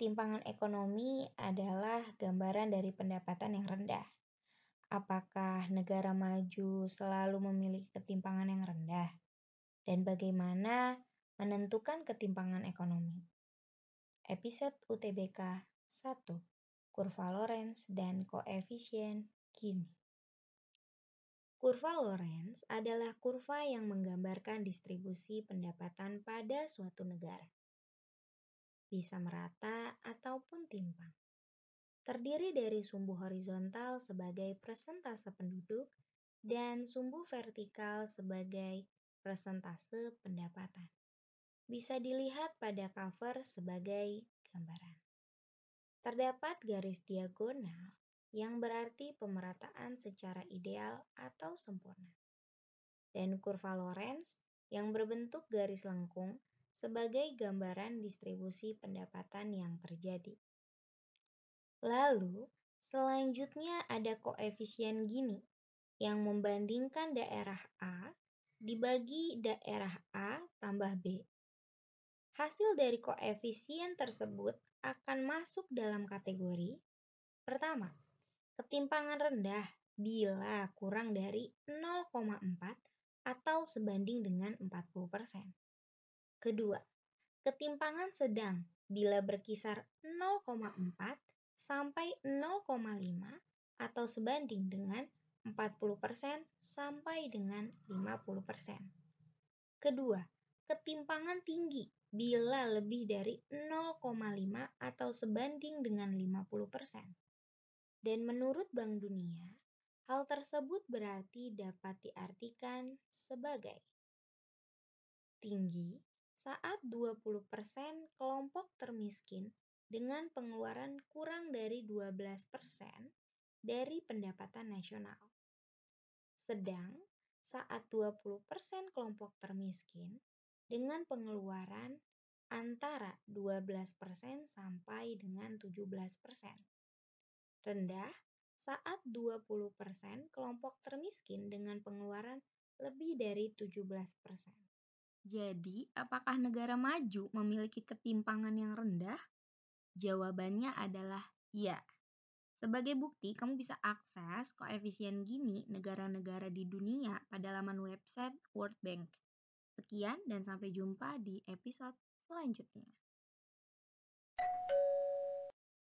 Ketimpangan ekonomi adalah gambaran dari pendapatan yang rendah. Apakah negara maju selalu memiliki ketimpangan yang rendah? Dan bagaimana menentukan ketimpangan ekonomi? Episode UTBK 1. Kurva Lorenz dan koefisien Gini. Kurva Lorenz adalah kurva yang menggambarkan distribusi pendapatan pada suatu negara bisa merata ataupun timpang. Terdiri dari sumbu horizontal sebagai persentase penduduk dan sumbu vertikal sebagai persentase pendapatan. Bisa dilihat pada cover sebagai gambaran. Terdapat garis diagonal yang berarti pemerataan secara ideal atau sempurna. Dan kurva Lorenz yang berbentuk garis lengkung sebagai gambaran distribusi pendapatan yang terjadi. Lalu, selanjutnya ada koefisien Gini yang membandingkan daerah A dibagi daerah A tambah B. Hasil dari koefisien tersebut akan masuk dalam kategori pertama, ketimpangan rendah bila kurang dari 0,4 atau sebanding dengan 40%. Kedua, ketimpangan sedang bila berkisar 0,4 sampai 0,5 atau sebanding dengan 40% sampai dengan 50%. Kedua, ketimpangan tinggi bila lebih dari 0,5 atau sebanding dengan 50%. Dan menurut Bank Dunia, hal tersebut berarti dapat diartikan sebagai tinggi saat 20% kelompok termiskin dengan pengeluaran kurang dari 12% dari pendapatan nasional. Sedang saat 20% kelompok termiskin dengan pengeluaran antara 12% sampai dengan 17%. Rendah saat 20% kelompok termiskin dengan pengeluaran lebih dari 17%. Jadi, apakah negara maju memiliki ketimpangan yang rendah? Jawabannya adalah ya. Sebagai bukti, kamu bisa akses koefisien Gini negara-negara di dunia pada laman website World Bank. Sekian dan sampai jumpa di episode selanjutnya.